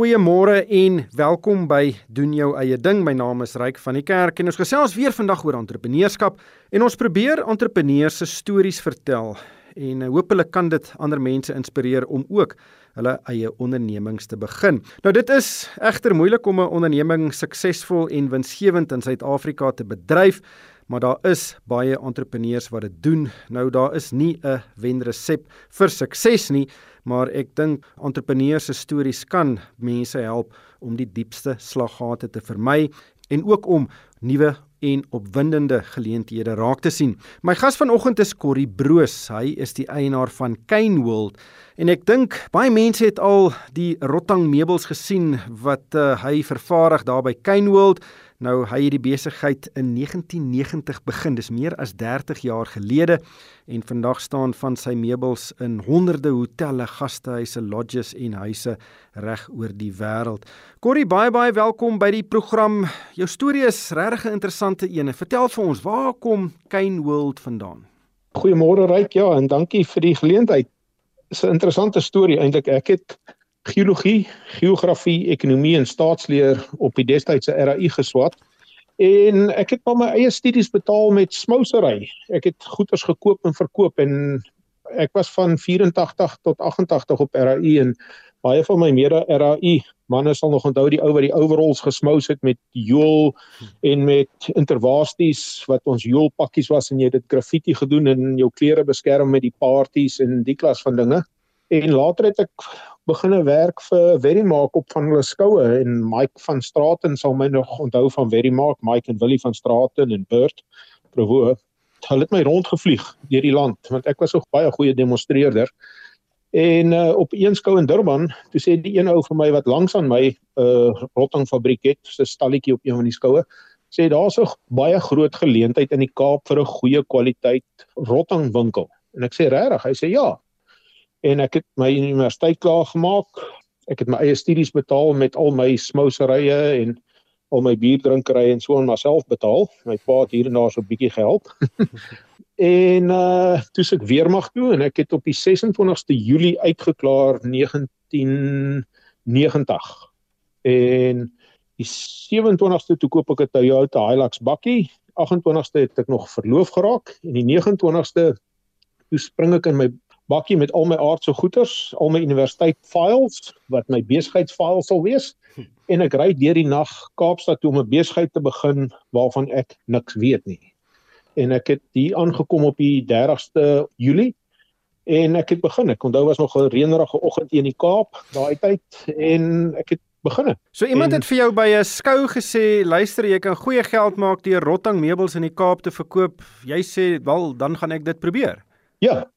Goeiemôre en welkom by doen jou eie ding. My naam is Ryk van die Kerk en ons gesels weer vandag oor entrepreneurskap en ons probeer entrepreneurs se stories vertel en hopelik kan dit ander mense inspireer om ook hulle eie ondernemings te begin. Nou dit is egter moeilik om 'n onderneming suksesvol en winsgewend in Suid-Afrika te bedryf, maar daar is baie entrepreneurs wat dit doen. Nou daar is nie 'n wenresep vir sukses nie, maar ek dink entrepreneurs se stories kan mense help om die diepste slaggate te vermy en ook om nuwe en opwindende geleenthede raak te sien. My gas vanoggend is Corrie Broos. Hy is die eienaar van Cane World en ek dink baie mense het al die rotang meubels gesien wat uh, hy vervaardig daar by Cane World. Nou hy het die besigheid in 1990 begin. Dis meer as 30 jaar gelede en vandag staan van sy meubels in honderde hotelle, gastehuise, lodges en huise reg oor die wêreld. Corrie, baie baie welkom by die program. Jou storie is regtig 'n interessante een. Vertel vir ons, waar kom Kane World vandaan? Goeiemôre Ryk, ja, en dankie vir die geleentheid. Dis 'n interessante storie eintlik. Ek het geologie, geografie, ekonomie en staatsleer op die destydse RAI geswat. En ek het maar my eie studies betaal met smousery. Ek het goederes gekoop en verkoop en ek was van 84 tot 88 op RAI en baie van my mede RAI manne sal nog onthou die ou wat die overalls gesmous het met jool en met intervasties wat ons joolpakkies was en jy het dit graffiti gedoen en jou klere beskerm met die parties en die klas van dinge. En later het ek begine werk vir Verimark op van hulle skoue en Mike van Straten sal my nog onthou van Verimark, Mike en Willie van Straten en Bert Provo. Hulle het my rondgevlieg deur die land want ek was so baie goeie demonstreerder. En uh, op een skou in Durban, toe sê die een ou vir my wat langs aan my 'n uh, rottingfabriek het, so 'n stalletjie op een van die skoue, sê daar's 'n baie groot geleentheid in die Kaap vir 'n goeie kwaliteit rottingwinkel. En ek sê regtig, hy sê ja, en ek het my universiteit klaar gemaak. Ek het my eie studies betaal met al my smouserye en al my bierdrinkerye en so aan myself betaal. My pa het hier en daar so 'n bietjie gehelp. en uh toe ek weermag toe en ek het op die 26ste Julie uitgeklaar 1990. En die 27ste toe koop ek 'n Toyota Hilux bakkie. 28ste het ek nog verloof geraak en die 29ste toe spring ek in my bakkie met al my aardse goederes, al my universiteit files wat my besigheidsfiles sal wees hm. en ek ry deur die nag Kaapstad toe om 'n besigheid te begin waarvan ek niks weet nie. En ek het hier aangekom op die 30ste Julie en ek het begin. Ek onthou was nog 'n reënerige oggend in die Kaap daai tyd en ek het begin. So iemand en, het vir jou by 'n skou gesê, luister jy kan goeie geld maak deur rotting meubels in die Kaap te verkoop. Jy sê, "Wel, dan gaan ek dit probeer." Ja,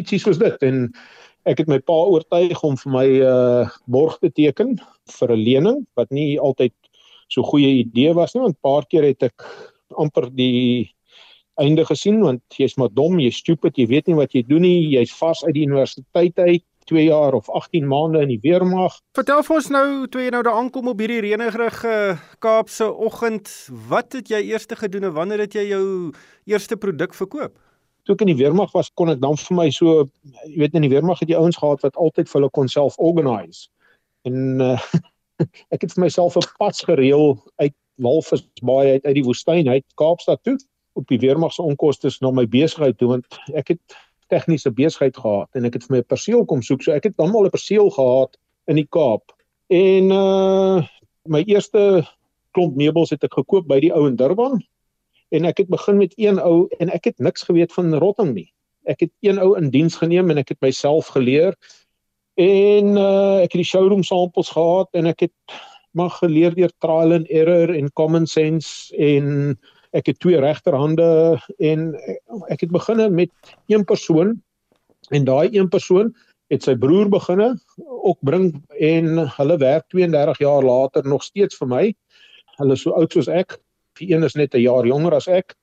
ietsie soos dit en ek het my pa oortuig om vir my 'n uh, borg te teken vir 'n lening wat nie altyd so goeie idee was nie want paar keer het ek amper die einde gesien want jy's maar dom, jy's stupid, jy weet nie wat jy doen nie, jy's vas uit die universiteit uit 2 jaar of 18 maande in die weermag. Vertel vir ons nou toe jy nou daar aankom op hierdie reënerige Kaapse oggend, wat het jy eers gedoen en wanneer het jy jou eerste produk verkoop? Toe ek in die weermag was kon ek dan vir my so jy weet in die weermag het jy ouens gehad wat altyd vir hulle kon self organise en uh, ek het vir myself 'n pas gereël uit Walvisbaai uit uit die woestyn uit Kaapstad toe op die weermag se onkoste na my besigheid toe want ek het tegniese besigheid gehad en ek het vir my 'n perseel kom soek so ek het dan al 'n perseel gehad in die Kaap. En uh my eerste klomp meubels het ek gekoop by die ou in Durban en ek het begin met een ou en ek het niks geweet van rotting nie. Ek het een ou in diens geneem en ek het myself geleer en uh, ek het die showroom samples gehad en ek het maar geleer deur trial and error en common sense en ek het twee regterhande en ek het begine met een persoon en daai een persoon het sy broer beginne ook bring en hulle werk 32 jaar later nog steeds vir my. Hulle is so oud soos ek Die een is net 'n jaar jonger as ek.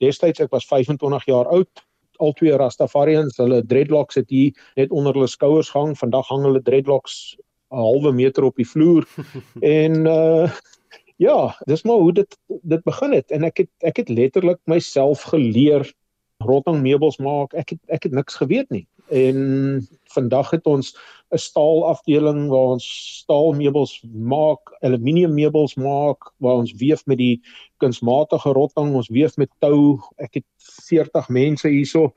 Destyds ek was 25 jaar oud. Al twee Rastafarians, hulle dreadlocks het hier net onder hulle skouers gehang. Vandag hang hulle dreadlocks 'n halwe meter op die vloer. en uh ja, dis maar hoe dit dit begin het en ek het ek het letterlik myself geleer rotting meubels maak. Ek het ek het niks geweet nie. En vandag het ons 'n staalafdeling waar ons staalmeubels maak, aluminium meubels maak, waar ons weef met die kunsmatige rotting, ons weef met tou. Ek het 40 mense hierso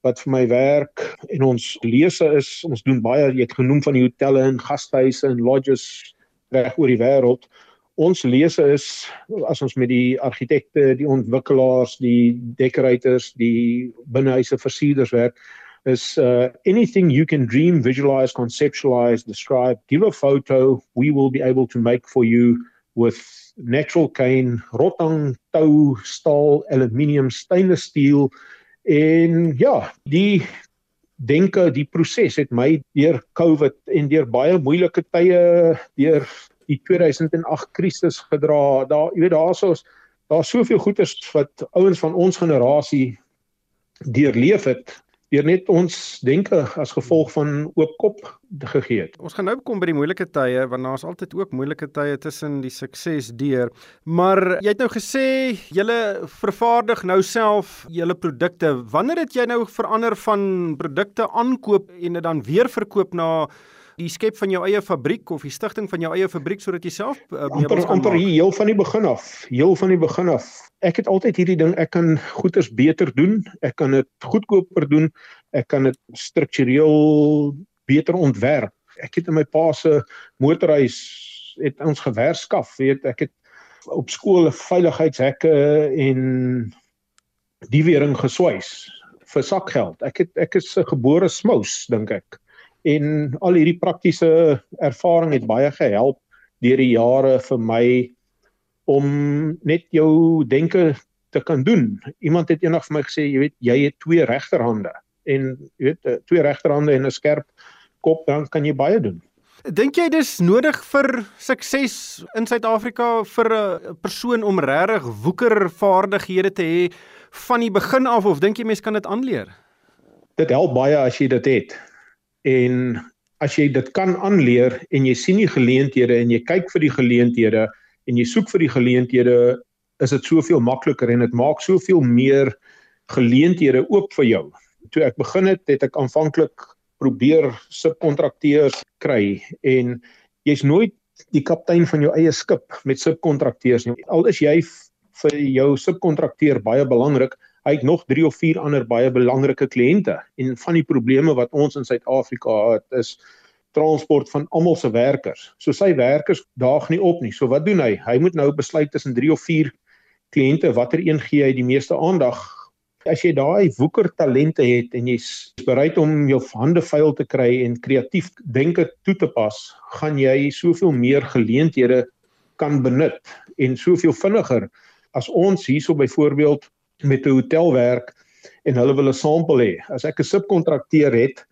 wat vir my werk en ons lese is ons doen baie jy het genoem van die hotelle en gastehuise en lodges reg oor die wêreld. Ons lese is as ons met die argitekte, die ontwikkelaars, die decorators, die binnehuise versierders werk is uh, anything you can dream, visualize, conceptualize, describe, give a photo, we will be able to make for you with natural cane, rotang, tou, staal, aluminium, stainless steel en ja, die denke, die proses het my deur COVID en deur baie moeilike tye deur die 2008 krisis gedra. Daar, jy weet, daar's ons daar's soveel goeders wat ouens van ons generasie deurleef het deur net ons denke as gevolg van oop kop gegee het. Ons gaan nou kom by die moeilike tye want daar's altyd ook moeilike tye tussen die sukses deur. Maar jy het nou gesê julle vervaardig nou self julle produkte. Wanneer het jy nou verander van produkte aankoop en dit dan weer verkoop na die skep van jou eie fabriek of die stigting van jou eie fabriek sodat jy self uh, amper amper heel van die begin af, heel van die begin af. Ek het altyd hierdie ding ek kan goeders beter doen, ek kan dit goedkoper doen, ek kan dit struktureel beter ontwerp. Ek het in my pa se motorhuis het ons gewerskaf, weet ek het op skool veiligheidshekke en die wering geswys vir sakgeld. Ek het ek is 'n gebore smous dink ek en al hierdie praktiese ervaring het baie gehelp deur die jare vir my om net jou denke te kan doen. Iemand het eendag vir my gesê, jy weet, jy het twee regterhande en jy weet, eh, twee regterhande en 'n skerp kop, dan kan jy baie doen. Dink jy dis nodig vir sukses in Suid-Afrika vir 'n persoon om regtig woeker vaardighede te hê van die begin af of dink jy mens kan dit aanleer? Dit help baie as jy dit het en as jy dit kan aanleer en jy sien die geleenthede en jy kyk vir die geleenthede en jy soek vir die geleenthede is dit soveel makliker en dit maak soveel meer geleenthede oop vir jou. Toe ek begin het, het ek aanvanklik probeer subkontrakteurs kry en jy's nooit die kaptein van jou eie skip met subkontrakteurs nie. Al is jy vir jou subkontrakteur baie belangrik, hy het nog 3 of 4 ander baie belangrike kliënte en van die probleme wat ons in Suid-Afrika het is transport van almal se werkers. So sy werkers daag nie op nie. So wat doen hy? Hy moet nou besluit tussen 3 of 4 kliënte watter een gee hy die meeste aandag. As jy daai woeker talente het en jy's bereid om jou hande vuil te kry en kreatief denke toe te pas, gaan jy soveel meer geleenthede kan benut en soveel vinniger as ons hierso byvoorbeeld met 'n hotel werk en hulle wil 'n sampel hê. As ek 'n subkontrakteur het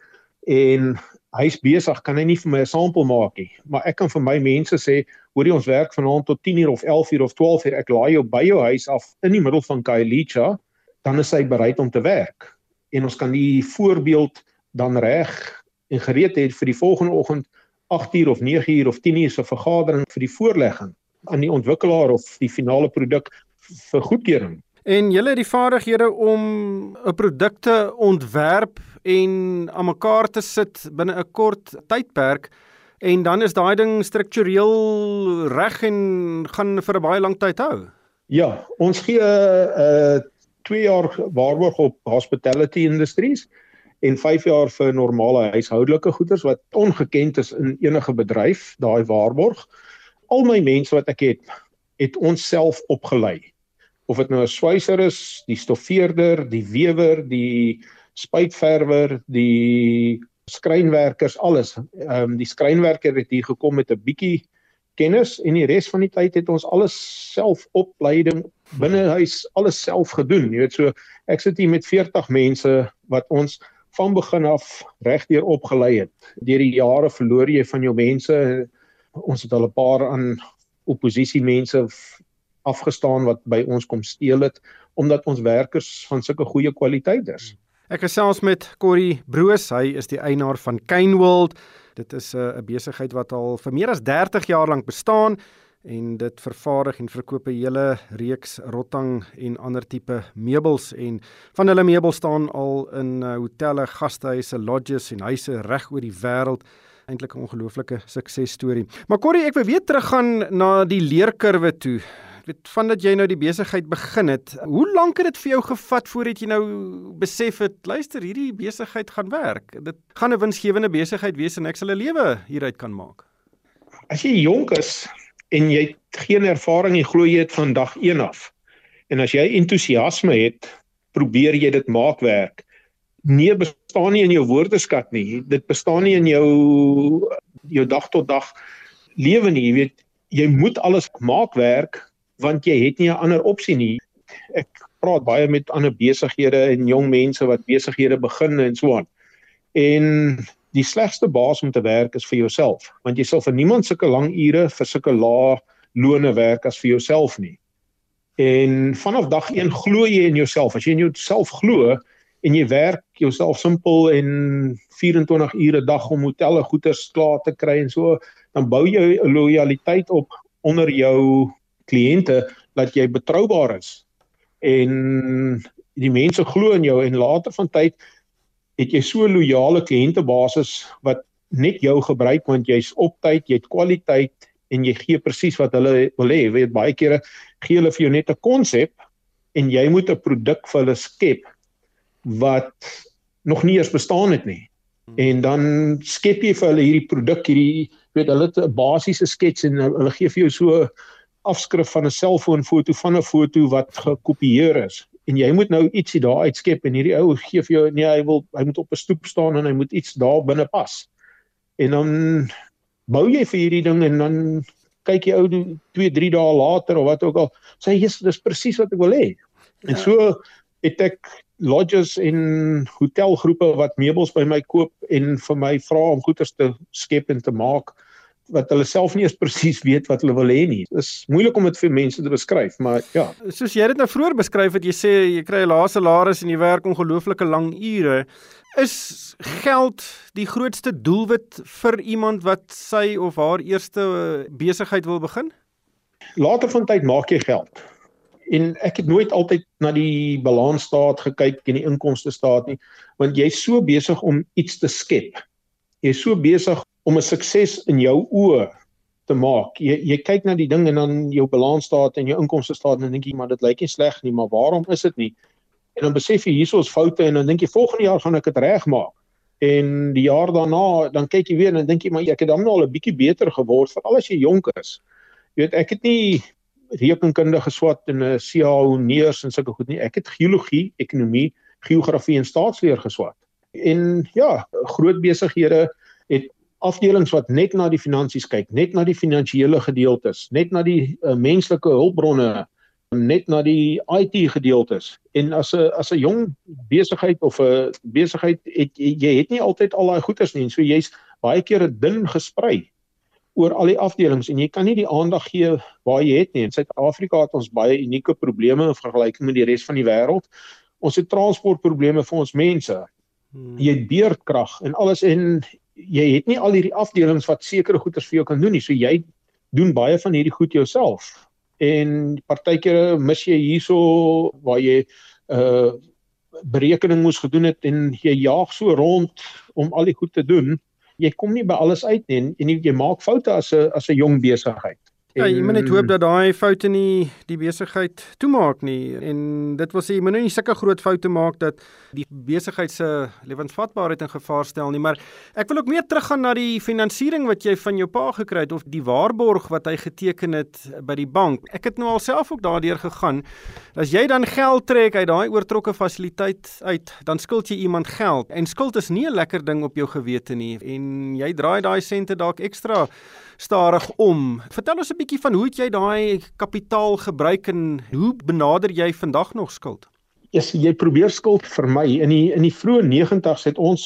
en hy's besig, kan hy nie vir my 'n sampel maak nie, maar ek kan vir my mense sê, hoorie ons werk vanaand tot 10:00 of 11:00 of 12:00, ek laai jou by jou huis af in die middel van Khayelitsha, dan is hy bereid om te werk. En ons kan die voorbeeld dan reg en gereed hê vir die volgende oggend 8:00 of 9:00 of 10:00 se vergadering vir die voorlegging aan die ontwikkelaar of die finale produk vir goedkeuring. En julle het die vaardighede om 'n produk te ontwerp en aan mekaar te sit binne 'n kort tydperk en dan is daai ding struktureel reg en gaan vir 'n baie lang tyd hou. Ja, ons gee 'n uh, 2 jaar waarborg op hospitality industries en 5 jaar vir normale huishoudelike goederes wat ongekend is in enige bedryf, daai waarborg. Al my mense wat ek het, het ons self opgelei of dit nou 'n swyser is, die stoffeerder, die wewer, die spuitverwer, die skrynwerkers, alles. Ehm um, die skrynwerker het hier gekom met 'n bietjie kennis en die res van die tyd het ons alles selfopleiding binne huis alles self gedoen. Jy weet so ek sit hier met 40 mense wat ons van begin af regdeur opgelei het. Deur die jare verloor jy van jou mense. Ons het al 'n paar aan oppositie mense afgestaan wat by ons kom steel het omdat ons werkers van sulke goeie kwaliteit is. Ek gesels met Corrie Broos, hy is die eienaar van Kaneworld. Dit is 'n uh, besigheid wat al vir meer as 30 jaar lank bestaan en dit vervaardig en verkoop 'n hele reeks rotang en ander tipe meubels en van hulle meubels staan al in uh, hotelle, gastehuise, lodges en huise reg oor die wêreld. Eintlik 'n ongelooflike suksesstorie. Maar Corrie, ek wil weer teruggaan na die leerkurwe toe. Ek weet vandat jy nou die besigheid begin het, hoe lank het dit vir jou gevat voordat jy nou besef het, luister, hierdie besigheid gaan werk. Dit gaan 'n winsgewende besigheid wees en ek sal 'n lewe hieruit kan maak. As jy jonk is, en jy het geen ervaring nie, glo jy dit van dag 1 af. En as jy entoesiasme het, probeer jy dit maak werk. Nee, bestaan nie in jou woordeskat nie. Dit bestaan nie in jou jou dag tot dag lewe nie. Jy weet, jy moet alles maak werk want jy het nie 'n ander opsie nie. Ek praat baie met ander besighede en jong mense wat besighede begin en so aan. En die slegste baas om te werk is vir jouself, want jy sal vir niemand sulke lang ure vir sulke lae lone werk as vir jouself nie. En vanaf dag 1 glo jy in jouself. As jy in jouself glo en jy werk jouself simpel en 24 ure 'n dag om hotelle goeders klaar te kry en so, dan bou jy 'n lojaliteit op onder jou kliënte dat jy betroubaar is. En die mense glo in jou en later van tyd het jy so 'n loyale kliëntebasis wat net jou gebruik want jy's op tyd, jy het kwaliteit en jy gee presies wat hulle wil hê. Weet baie kere gee hulle vir jou net 'n konsep en jy moet 'n produk vir hulle skep wat nog nie eens bestaan het nie. En dan skep jy vir hulle hierdie produk, hierdie weet hulle 'n basiese skets en hulle gee vir jou so afskrif van 'n selfoonfoto van 'n foto wat gekopieer is en jy moet nou ietsie daar uitskep en hierdie ou gee vir jou nee hy wil hy moet op 'n stoep staan en hy moet iets daar binne pas. En dan bou jy vir hierdie ding en dan kyk jy ou 2 3 dae later of wat ook al sê jy dis presies wat ek wil hê. Ja. En so het ek lodges en hotelgroepe wat meubels by my koop en vir my vra om goeder te skep en te maak wat hulle self nie eens presies weet wat hulle wil hê nie. Dit is moeilik om dit vir mense te beskryf, maar ja. Soos jy dit nou vroeër beskryf het, jy sê jy kry 'n lae salaris en jy werk ongelooflike lang ure. Is geld die grootste doelwit vir iemand wat sy of haar eerste besigheid wil begin? Later van tyd maak jy geld. En ek het nooit altyd na die balansstaat gekyk en die inkomste staat nie, want jy's so besig om iets te skep. Jy's so besig om 'n sukses in jou oë te maak. Jy jy kyk na die ding en dan jou balansstaat en jou inkomste staat en dink jy maar dit lyk nie sleg nie, maar waarom is dit nie? En dan besef jy hierso is foute en dan dink jy volgende jaar gaan ek dit regmaak. En die jaar daarna dan kyk jy weer en dan dink jy maar ek het dan nou al 'n bietjie beter geword veral as jy jonk is. Jy weet ek het nie rekenkunde geswat en 'n CAO neers en sulke goed nie. Ek het geologie, ekonomie, geografie en staatsleer geswat. En ja, groot besighede het afdelings wat net na die finansies kyk, net na die finansiële gedeeltes, net na die uh, menslike hulpbronne, net na die IT gedeeltes. En as 'n as 'n jong besigheid of 'n besigheid het jy het nie altyd al daai goeders nie, so jy's baie keer 'n dun gesprei oor al die afdelings en jy kan nie die aandag gee waar jy het nie. In Suid-Afrika het ons baie unieke probleme in vergelyking met die res van die wêreld. Ons het transportprobleme vir ons mense. Hmm. Jy het beerdkrag en alles en jy het nie al hierdie afdelings wat sekere goeders vir jou kan doen nie. So jy doen baie van hierdie goed jouself. En partykeer mis jy hierso waar jy 'n uh, berekening moes gedoen het en jy jaag so rond om al die goed te doen. Jy kom nie by alles uit nie en, en jy maak foute as 'n as 'n jong besigheid. Ja, jy moet net hoop dat daai foute nie die besigheid toemaak nie en dit wil sê jy moet nou nie sulke groot foute maak dat die besigheid se lewensvatbaarheid in gevaar stel nie, maar ek wil ook meer teruggaan na die finansiering wat jy van jou pa gekry het of die waarborg wat hy geteken het by die bank. Ek het nou alself ook daardeur gegaan. As jy dan geld trek uit daai oortrokke fasiliteit uit, dan skuld jy iemand geld en skuld is nie 'n lekker ding op jou gewete nie en jy draai daai sente dalk ekstra stadig om. Vertel ons 'n bietjie van hoe jy daai kapitaal gebruik en hoe benader jy vandag nog skuld? Yes, jy probeer skuld vermy. In die in die vroeë 90's het ons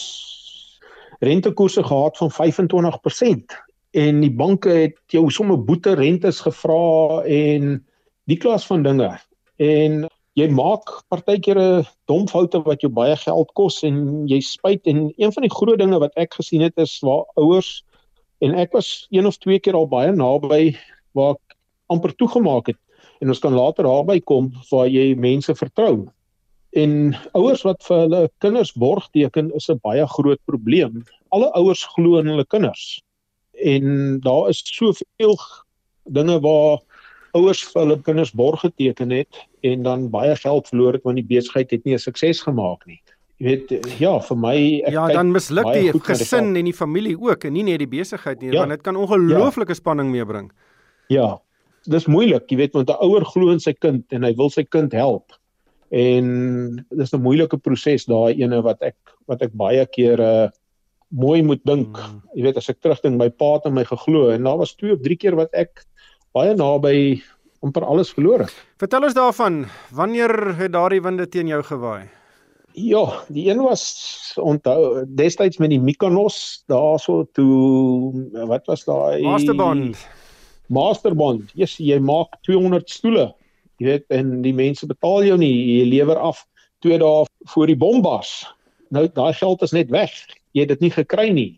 rentekoerse gehad van 25% en die banke het jou somme boete rentes gevra en die klas van dinge. En jy maak partykeer 'n dom foute wat jou baie geld kos en jy spyt en een van die groot dinge wat ek gesien het is waar ouers en ek was een of twee keer al baie naby waar ek amper toegemaak het en ons kan later daarby kom waar jy mense vertrou. En ouers wat vir hulle kinders borg teken is 'n baie groot probleem. Alle ouers glo in hulle kinders. En daar is soveel dinge waar ouers vir hulle kinders borg geteken het en dan baie geld verloor het want die besigheid het nie 'n sukses gemaak nie. Jy weet ja, vir my ek Ja, dan misluk die gesin en die familie ook en nie net die besigheid nie, ja. want dit kan ongelooflike ja. spanning meebring. Ja. Dis moeilik, jy weet, want 'n ouer glo in sy kind en hy wil sy kind help. En dis 'n moeilike proses daai ene wat ek wat ek baie kere uh, mooi moet dink. Hmm. Jy weet as ek terugdink my pa het in my geglo en daar was twee of drie keer wat ek baie naby amper alles verloor het. Vertel ons daarvan, wanneer het daardie winde teen jou gewaai? Ja, die een was onthou destyds met die Mykonos daarso toe wat was daai Masterbond. Masterbond. Yes, jy maak 200 stoele. Jy weet en die mense betaal jou nie, jy lewer af 2 dae voor die bombas. Nou daai geld is net weg. Jy het dit nie gekry nie.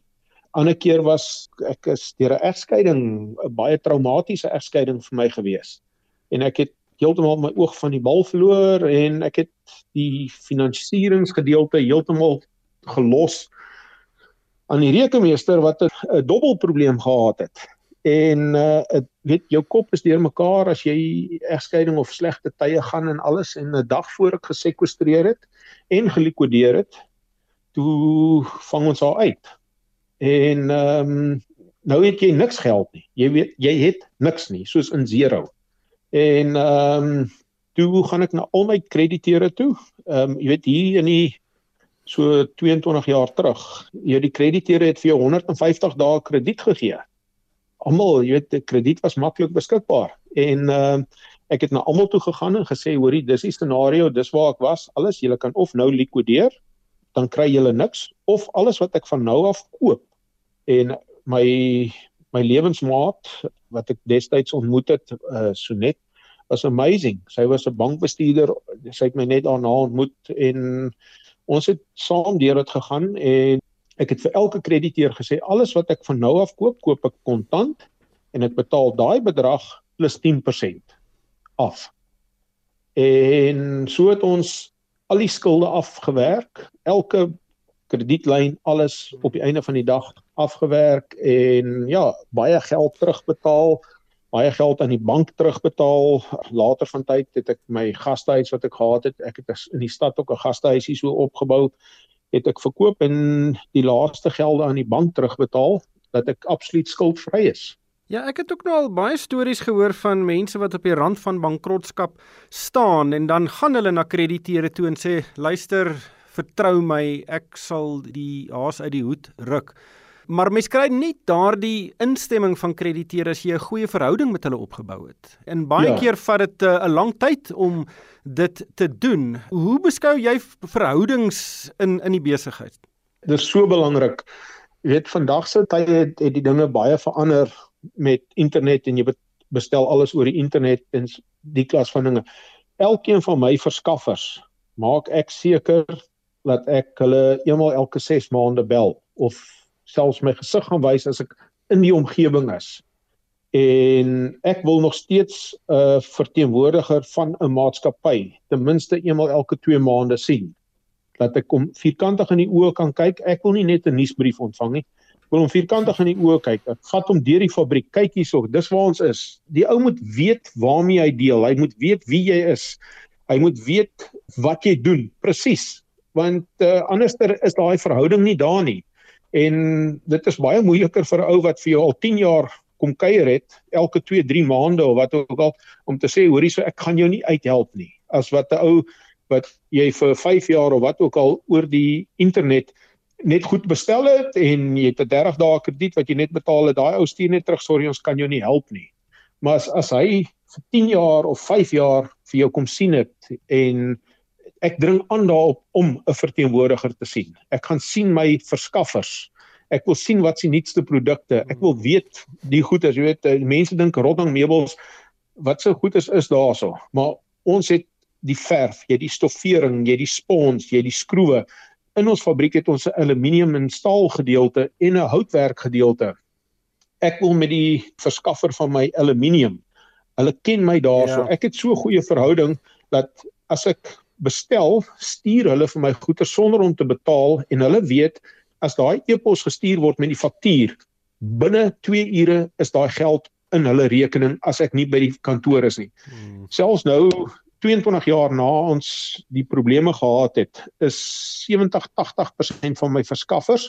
Ander keer was ek is deur 'n egskeiding, 'n baie traumatiese egskeiding vir my gewees. En ek het heeltemal my oog van die bal verloor en ek het die finansieringsgedeelte heeltemal gelos aan die rekenmeester wat 'n dubbelprobleem gehad het. En uh dit weet jou kop is deurmekaar as jy egskeiding of slegte tye gaan en alles en 'n dag voor ek gesekwestreer het en gelikwideer het, toe vang ons haar uit. En ehm um, nou het jy niks geld nie. Jy weet jy het niks nie, soos in zero. En ehm um, toe gaan ek na al my krediteure toe. Ehm um, jy weet hier in die so 22 jaar terug, jy die krediteure het vir jou 150 dae krediet gegee. Almal, jy weet, die krediet was maklik beskikbaar. En ehm uh, ek het na almal toe gegaan en gesê, hoorie, dis die scenario, dis waar ek was. Alles, jy kan of nou likwideer, dan kry jy niks of alles wat ek van nou af koop. En my my lewensmaat wat ek destyds ontmoet het, uh Sonet was amazing. Sy was 'n bankbestuurder. Sy het my net daarna ontmoet en ons het saam deur dit gegaan en ek het vir elke krediteur gesê alles wat ek van nou af koop, koop ek kontant en ek betaal daai bedrag plus 10% af. En so het ons al die skulde afgewerk, elke kredietlyn alles op die einde van die dag afgewerk en ja, baie geld terugbetaal baie geld aan die bank terugbetaal. Later van tyd het ek my gastehuis wat ek gehad het, ek het in die stad ook 'n gastehuisie so opgebou, het ek verkoop en die laaste gelde aan die bank terugbetaal dat ek absoluut skuldvry is. Ja, ek het ook nou al baie stories gehoor van mense wat op die rand van bankrotskap staan en dan gaan hulle na krediteure toe en sê luister, vertrou my, ek sal die haas uit die hoed ruk. Maar mens kry nie daardie instemming van krediteure as jy 'n goeie verhouding met hulle opgebou het. En baie ja. keer vat dit eh, 'n uh, lang tyd om dit te doen. Hoe beskou jy verhoudings in in die besigheid? Dit is so belangrik. Jy weet vandag se tyd het, het die dinge baie verander met internet en jy bestel alles oor die internet en die klas van dinge. Elkeen van my verskaffers maak ek seker dat ek hulle eenmal elke 6 maande bel of selfs my gesig gaan wys as ek in die omgewing is. En ek wil nog steeds 'n uh, verteenwoordiger van 'n maatskappy ten minste eenmal elke 2 maande sien. Dat ek hom vierkantig in die oë kan kyk. Ek wil nie net 'n nuusbrief ontvang nie. Ek wil hom vierkantig in die oë kyk. Ek vat hom deur die fabriek. Kyk hierso, dis waar ons is. Die ou moet weet waarmee hy deel. Hy moet weet wie jy is. Hy moet weet wat jy doen. Presies. Want uh, anderster is daai verhouding nie daar nie. En dit is baie moeiliker vir 'n ou wat vir jou al 10 jaar kom kuier het elke 2, 3 maande of wat ook al om te sê hoorie so ek gaan jou nie uithelp nie. As wat 'n ou wat jy vir 5 jaar of wat ook al oor die internet net goed bestel het en jy het 'n 30 dae krediet wat jy net betaal het, daai ou stuur net terug sorry ons kan jou nie help nie. Maar as as hy vir 10 jaar of 5 jaar vir jou kom sien het en ek dring aan daarop om 'n verteenwoordiger te sien. Ek gaan sien my verskaffers. Ek wil sien wat se nuutste produkte. Ek wil weet die goeders, jy weet, eh, mense dink Rotterdam meubels wat so goed is is daarso. Maar ons het die verf, jy die stoffering, jy die spons, jy die skroewe. In ons fabriek het ons 'n aluminium en staal gedeelte en 'n houtwerk gedeelte. Ek wil met die verskaffer van my aluminium Hulle ken my daarso. Ja. Ek het so 'n goeie verhouding dat as ek bestel, stuur hulle vir my goeder sonder om te betaal en hulle weet as daai e-pos gestuur word met die faktuur, binne 2 ure is daai geld in hulle rekening as ek nie by die kantoor is nie. Hmm. Selfs nou 22 jaar na ons die probleme gehad het, is 70-80% van my verskaffers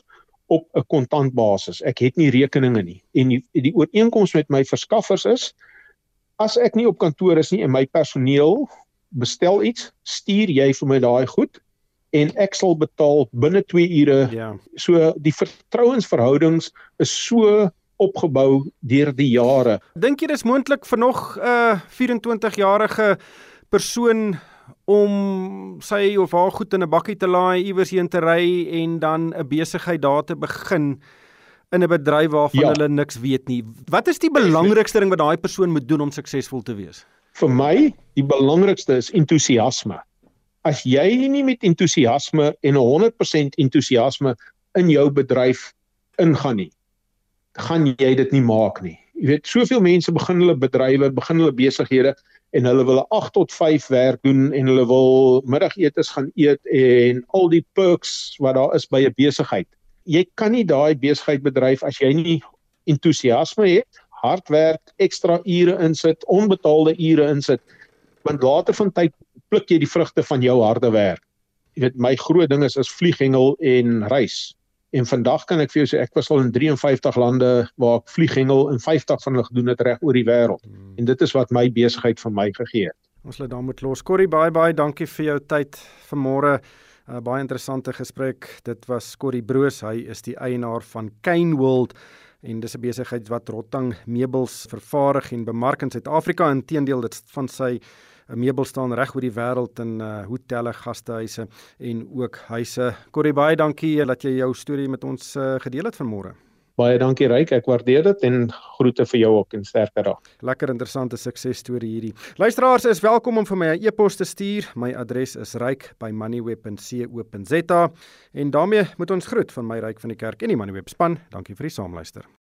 op 'n kontantbasis. Ek het nie rekeninge nie. En die, die ooreenkoms met my verskaffers is as ek nie op kantoor is nie en my personeel bestel iets, stuur jy vir my daai goed en ek sal betaal binne 2 ure. Ja. So die vertrouensverhoudings is so opgebou deur die jare. Dink jy dis moontlik vir nog 'n uh, 24-jarige persoon om sy of haar goed in 'n bakkie te laai, iewers heen te ry en dan 'n besigheid daar te begin in 'n bedryf waarvan Ja. hulle niks weet nie. Wat is die belangrikste ding wat daai persoon moet doen om suksesvol te wees? Vir my, die belangrikste is entoesiasme. As jy nie met entoesiasme en 100% entoesiasme in jou bedryf ingaan nie, gaan jy dit nie maak nie. Jy weet, soveel mense begin hulle bedrywe, begin hulle besighede en hulle wil 'n 8 tot 5 werk doen en hulle wil middagetes gaan eet en al die perks wat daar is by 'n besigheid. Jy kan nie daai besigheid bedryf as jy nie entoesiasme het, hard werk, ekstra ure insit, onbetaalde ure insit, want later van tyd pluk jy die vrugte van jou harde werk. Jy weet my groot ding is is vlieghengel en reis. En vandag kan ek vir jou sê ek was al in 53 lande waar ek vlieghengel en 50 van hulle gedoen het reg oor die wêreld. En dit is wat my besigheid vir my gegee het. Ons lê daar met los. Corrie, baie baie dankie vir jou tyd vanmôre. 'n uh, Baie interessante gesprek. Dit was Corrie Broos. Hy is die eienaar van Kane World en dis 'n besigheid wat rotting meubels vervaardig en bemark in Suid-Afrika. Inteendeel, dit van sy 'n meubel staan reg oor die wêreld in uh, hotelle, gastehuise en ook huise. Corrie, baie dankie dat jy jou storie met ons uh, gedeel het vanmôre. Baie dankie Ryk, ek waardeer dit en groete vir jou ook en sterkte daar. Lekker interessante suksesstorie hierdie. Luisteraars is welkom om vir my 'n e-pos te stuur. My adres is ryk@moneyweb.co.za en daarmee moet ons groet van my ryk van die kerk en die Moneyweb span. Dankie vir die saamluister.